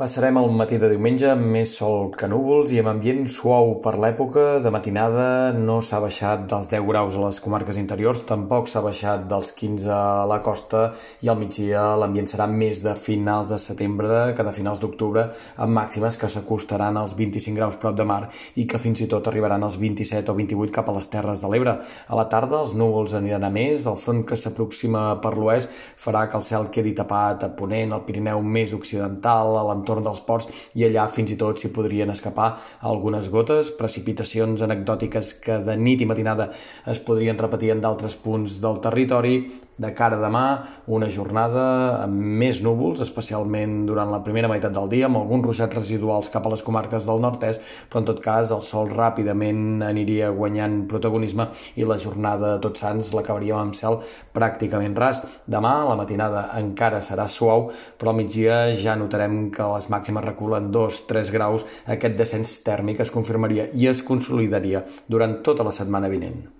Passarem el matí de diumenge amb més sol que núvols i amb ambient suau per l'època. De matinada no s'ha baixat dels 10 graus a les comarques interiors, tampoc s'ha baixat dels 15 a la costa i al migdia l'ambient serà més de finals de setembre que de finals d'octubre, amb màximes que s'acostaran als 25 graus prop de mar i que fins i tot arribaran als 27 o 28 cap a les Terres de l'Ebre. A la tarda els núvols aniran a més, el front que s'aproxima per l'oest farà que el cel quedi tapat a Ponent, al Pirineu més occidental, a l'entorn l'entorn dels ports i allà fins i tot s'hi podrien escapar algunes gotes, precipitacions anecdòtiques que de nit i matinada es podrien repetir en d'altres punts del territori. De cara a demà, una jornada amb més núvols, especialment durant la primera meitat del dia, amb alguns ruixats residuals cap a les comarques del nord-est, però en tot cas el sol ràpidament aniria guanyant protagonisme i la jornada de Tots Sants l'acabaríem amb cel pràcticament ras. Demà, la matinada encara serà suau, però al migdia ja notarem que les màximes reculen 2-3 graus, aquest descens tèrmic es confirmaria i es consolidaria durant tota la setmana vinent.